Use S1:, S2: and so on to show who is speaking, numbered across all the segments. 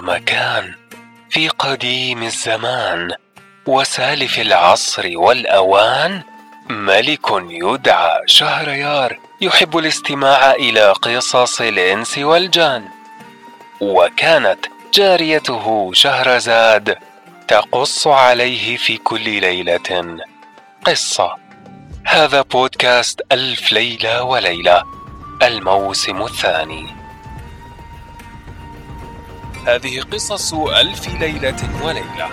S1: مكان في قديم الزمان وسالف العصر والأوان ملك يدعى شهريار يحب الاستماع إلى قصص الإنس والجان. وكانت جاريته شهرزاد تقص عليه في كل ليلة قصة. هذا بودكاست ألف ليلة وليلة الموسم الثاني. هذه قصص ألف ليلة وليلة.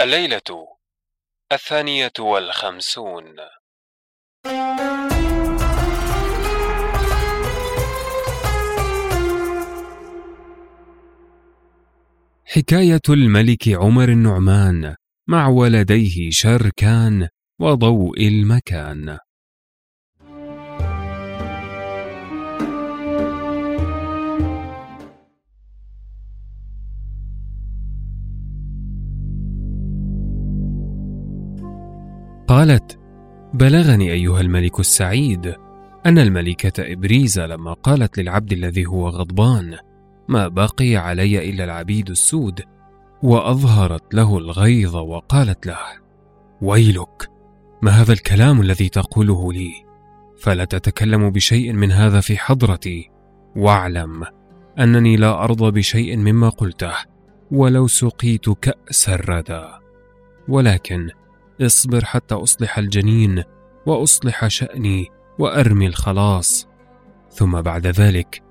S1: الليلة الثانية والخمسون.
S2: حكاية الملك عمر النعمان. مع ولديه شركان وضوء المكان. قالت بلغني أيها الملك السعيد أن الملكة ابريزه لما قالت للعبد الذي هو غضبان ما بقي علي إلا العبيد السود وأظهرت له الغيظ وقالت له ويلك ما هذا الكلام الذي تقوله لي؟ فلا تتكلم بشيء من هذا في حضرتي. واعلم أنني لا أرضى بشيء مما قلته ولو سقيت كأس الردى. ولكن اصبر حتى أصلح الجنين وأصلح شأني وأرمي الخلاص. ثم بعد ذلك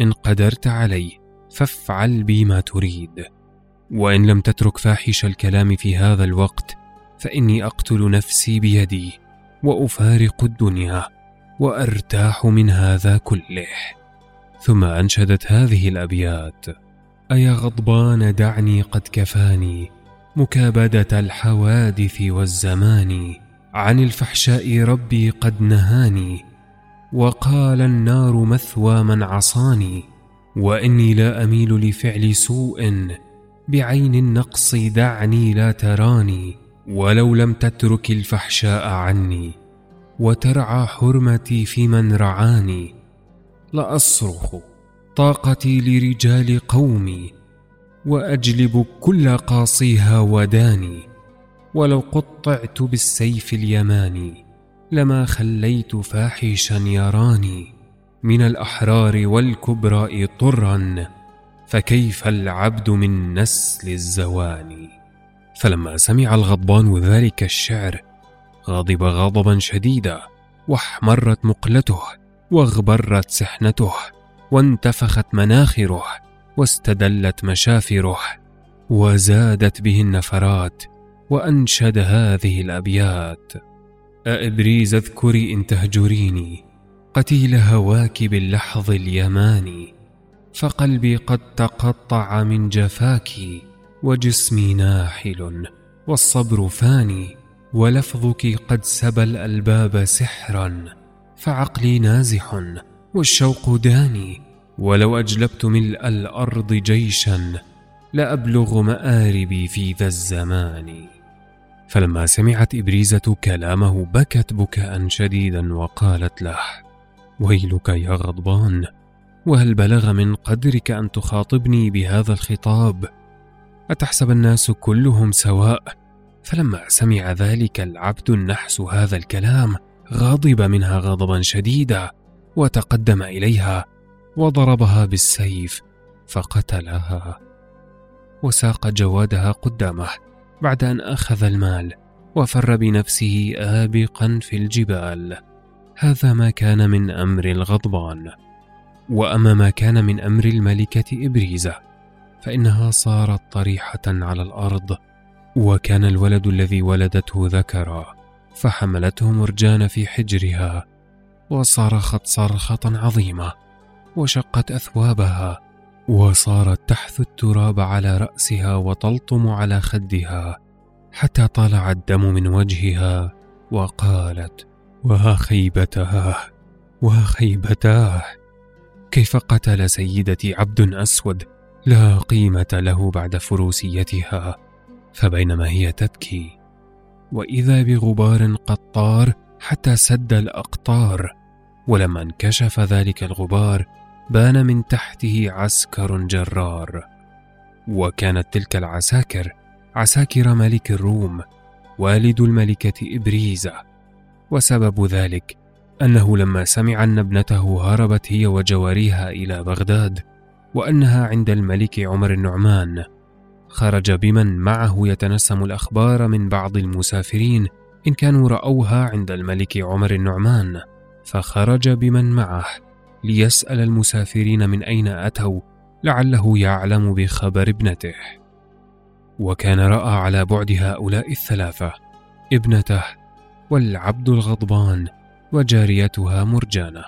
S2: إن قدرت علي فافعل بي ما تريد. وإن لم تترك فاحش الكلام في هذا الوقت فإني أقتل نفسي بيدي وأفارق الدنيا وأرتاح من هذا كله. ثم أنشدت هذه الأبيات أيا غضبان دعني قد كفاني مكابدة الحوادث والزمان عن الفحشاء ربي قد نهاني وقال النار مثوى من عصاني وإني لا أميل لفعل سوء بعين النقص دعني لا تراني ولو لم تترك الفحشاء عني وترعى حرمتي في من رعاني. لأصرخ طاقتي لرجال قومي وأجلب كل قاصيها وداني. ولو قطعت بالسيف اليماني لما خليت فاحشا يراني. من الأحرار والكبراء طرا فكيف العبد من نسل الزواني؟ فلما سمع الغضبان ذلك الشعر غضب غضبا شديدا واحمرت مقلته واغبرت سحنته وانتفخت مناخره واستدلت مشافره وزادت به النفرات وأنشد هذه الأبيات. أإبريز اذكري إن تهجريني قتيل هواك باللحظ اليماني. فقلبي قد تقطع من جفاك وجسمي ناحل والصبر فاني ولفظك قد سبى الألباب سحرا فعقلي نازح والشوق داني ولو أجلبت ملء الأرض جيشا لأبلغ مآربي في ذا الزمان فلما سمعت إبريزة كلامه بكت بكاء شديدا وقالت له ويلك يا غضبان وهل بلغ من قدرك أن تخاطبني بهذا الخطاب؟ أتحسب الناس كلهم سواء؟ فلما سمع ذلك العبد النحس هذا الكلام غضب منها غضبا شديدا وتقدم إليها وضربها بالسيف فقتلها. وساق جوادها قدامه بعد أن أخذ المال وفر بنفسه ابقا في الجبال. هذا ما كان من أمر الغضبان. وأما ما كان من أمر الملكة ابريزه فإنها صارت طريحة على الأرض وكان الولد الذي ولدته ذكرا فحملته مرجان في حجرها وصرخت صرخة عظيمة وشقت أثوابها وصارت تحث التراب على رأسها وتلطم على خدها حتى طلع الدم من وجهها وقالت وها خيبتاه وها خيبتاه! كيف قتل سيدتي عبد أسود؟ لا قيمة له بعد فروسيتها. فبينما هي تبكي وإذا بغبار قد طار حتى سد الأقطار ولما انكشف ذلك الغبار بان من تحته عسكر جرار. وكانت تلك العساكر عساكر ملك الروم والد الملكة إبريزة. وسبب ذلك أنه لما سمع أن ابنته هربت هي وجواريها إلى بغداد وأنها عند الملك عمر النعمان خرج بمن معه يتنسم الأخبار من بعض المسافرين إن كانوا رأوها عند الملك عمر النعمان فخرج بمن معه ليسأل المسافرين من أين أتوا لعله يعلم بخبر ابنته. وكان رأى على بعد هؤلاء الثلاثة ابنته والعبد الغضبان وجاريتها مرجانة.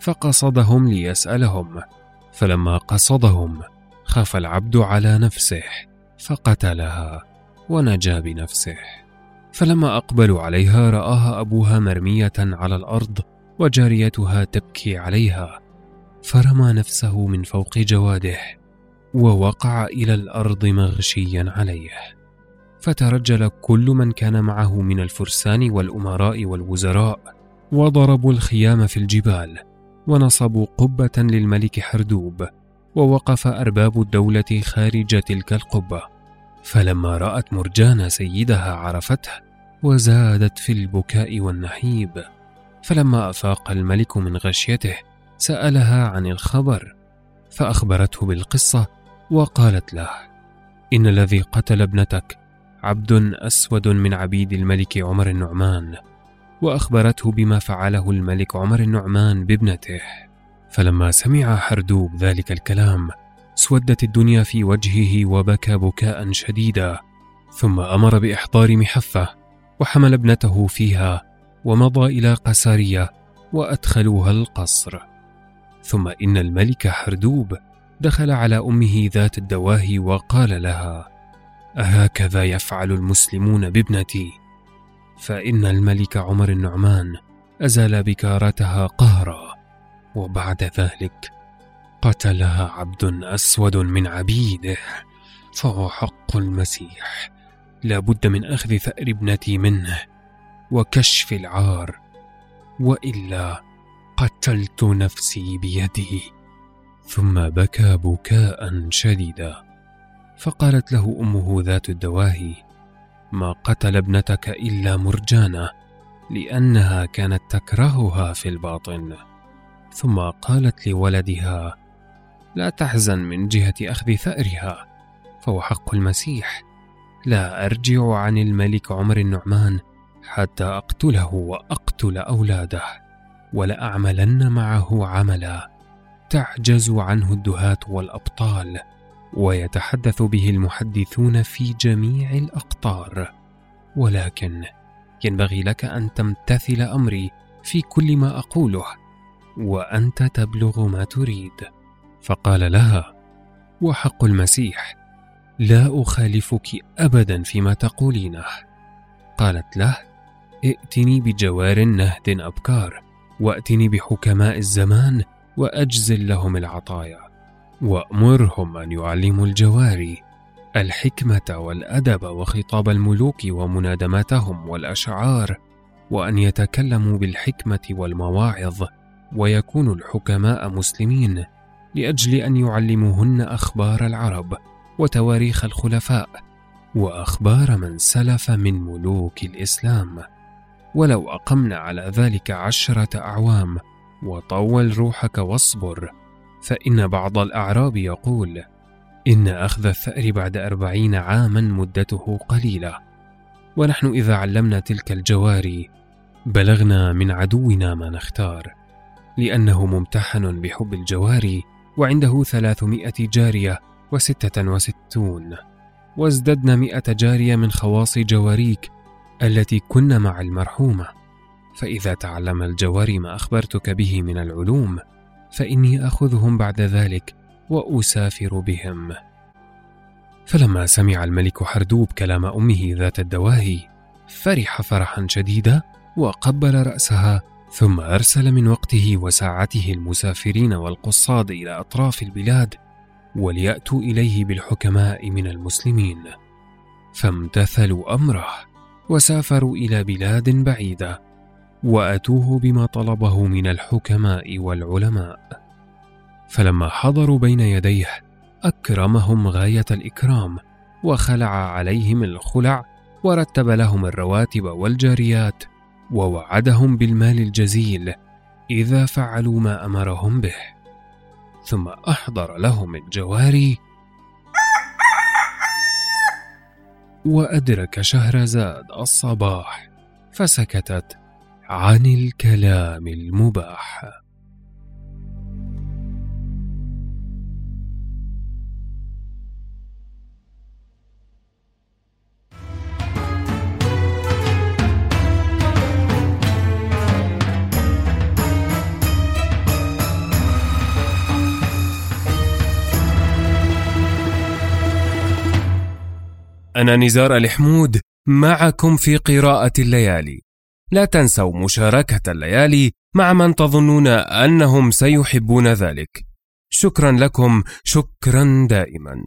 S2: فقصدهم ليسألهم. فلما قصدهم خاف العبد على نفسه فقتلها ونجا بنفسه. فلما أقبلوا عليها رآها أبوها مرمية على الأرض وجاريتها تبكي عليها. فرمى نفسه من فوق جواده ووقع إلى الأرض مغشيا عليه. فترجل كل من كان معه من الفرسان والأمراء والوزراء وضربوا الخيام في الجبال ونصبوا قبة للملك حردوب ووقف أرباب الدولة خارج تلك القبة. فلما رأت مرجان سيدها عرفته وزادت في البكاء والنحيب. فلما أفاق الملك من غشيته سألها عن الخبر فأخبرته بالقصة وقالت له إن الذي قتل ابنتك عبد أسود من عبيد الملك عمر النعمان وأخبرته بما فعله الملك عمر النعمان بابنته. فلما سمع حردوب ذلك الكلام سودت الدنيا في وجهه وبكى بكاء شديدا. ثم أمر بإحضار محفة وحمل ابنته فيها ومضى إلى قسارية وأدخلوها القصر. ثم إن الملك حردوب دخل على أمه ذات الدواهي وقال لها أهكذا يفعل المسلمون بابنتي؟ فإن الملك عمر النعمان أزال بكارتها قهرا وبعد ذلك قتلها عبد أسود من عبيده فهو حق المسيح. لا بد من أخذ ثأر ابنتي منه وكشف العار وإلا قتلت نفسي بيدي ثم بكى بكاء شديدا فقالت له أمه ذات الدواهي ما قتل ابنتك إلا مرجانه لأنها كانت تكرهها في الباطن. ثم قالت لولدها لا تحزن من جهة أخذ ثأرها فهو حق المسيح. لا أرجع عن الملك عمر النعمان حتى أقتله وأقتل أولاده ولاعملن معه عملا. تعجز عنه الدهاة والأبطال. ويتحدث به المحدثون في جميع الأقطار. ولكن ينبغي لك أن تمتثل أمري في كل ما أقوله وأنت تبلغ ما تريد. فقال لها وحق المسيح لا أخالفك ابدا فيما تقولينه. قالت له ائتني بجوار نهد أبكار وأتني بحكماء الزمان وأجزل لهم العطايا. وأمرهم أن يعلموا الجواري الحكمة والأدب وخطاب الملوك ومنادماتهم والأشعار وأن يتكلموا بالحكمة والمواعظ ويكونوا الحكماء مسلمين لأجل أن يعلموهن أخبار العرب وتواريخ الخلفاء وأخبار من سلف من ملوك الإسلام. ولو أقمنا على ذلك عشرة أعوام وطول روحك واصبر. فإن بعض الأعراب يقول إن أخذ الثأر بعد أربعين عاما مدته قليلة ونحن إذا علمنا تلك الجواري بلغنا من عدونا ما نختار لأنه ممتحن بحب الجواري وعنده ثلاثمائة جارية وستة وستون وازددن مئة جارية من خواص جواريك التي كن مع المرحومة. فإذا تعلم الجواري ما أخبرتك به من العلوم فإني أخذهم بعد ذلك وأسافر بهم. فلما سمع الملك حردوب كلام أمه ذات الدواهي فرح فرحا شديدا وقبل رأسها ثم أرسل من وقته وساعته المسافرين والقصاد إلى أطراف البلاد وليأتوا إليه بالحكماء من المسلمين. فامتثلوا أمره وسافروا إلى بلاد بعيدة وأتوه بما طلبه من الحكماء والعلماء. فلما حضروا بين يديه أكرمهم غاية الإكرام وخلع عليهم الخلع ورتب لهم الرواتب والجاريات ووعدهم بالمال الجزيل إذا فعلوا ما أمرهم به. ثم أحضر لهم الجواري وأدرك شهرزاد الصباح فسكتت عن الكلام المباح أنا نزار الحمود معكم في قراءة الليالي. لا تنسوا مشاركة الليالي مع من تظنون أنهم سيحبون ذلك. شكرا لكم، شكرا دائما.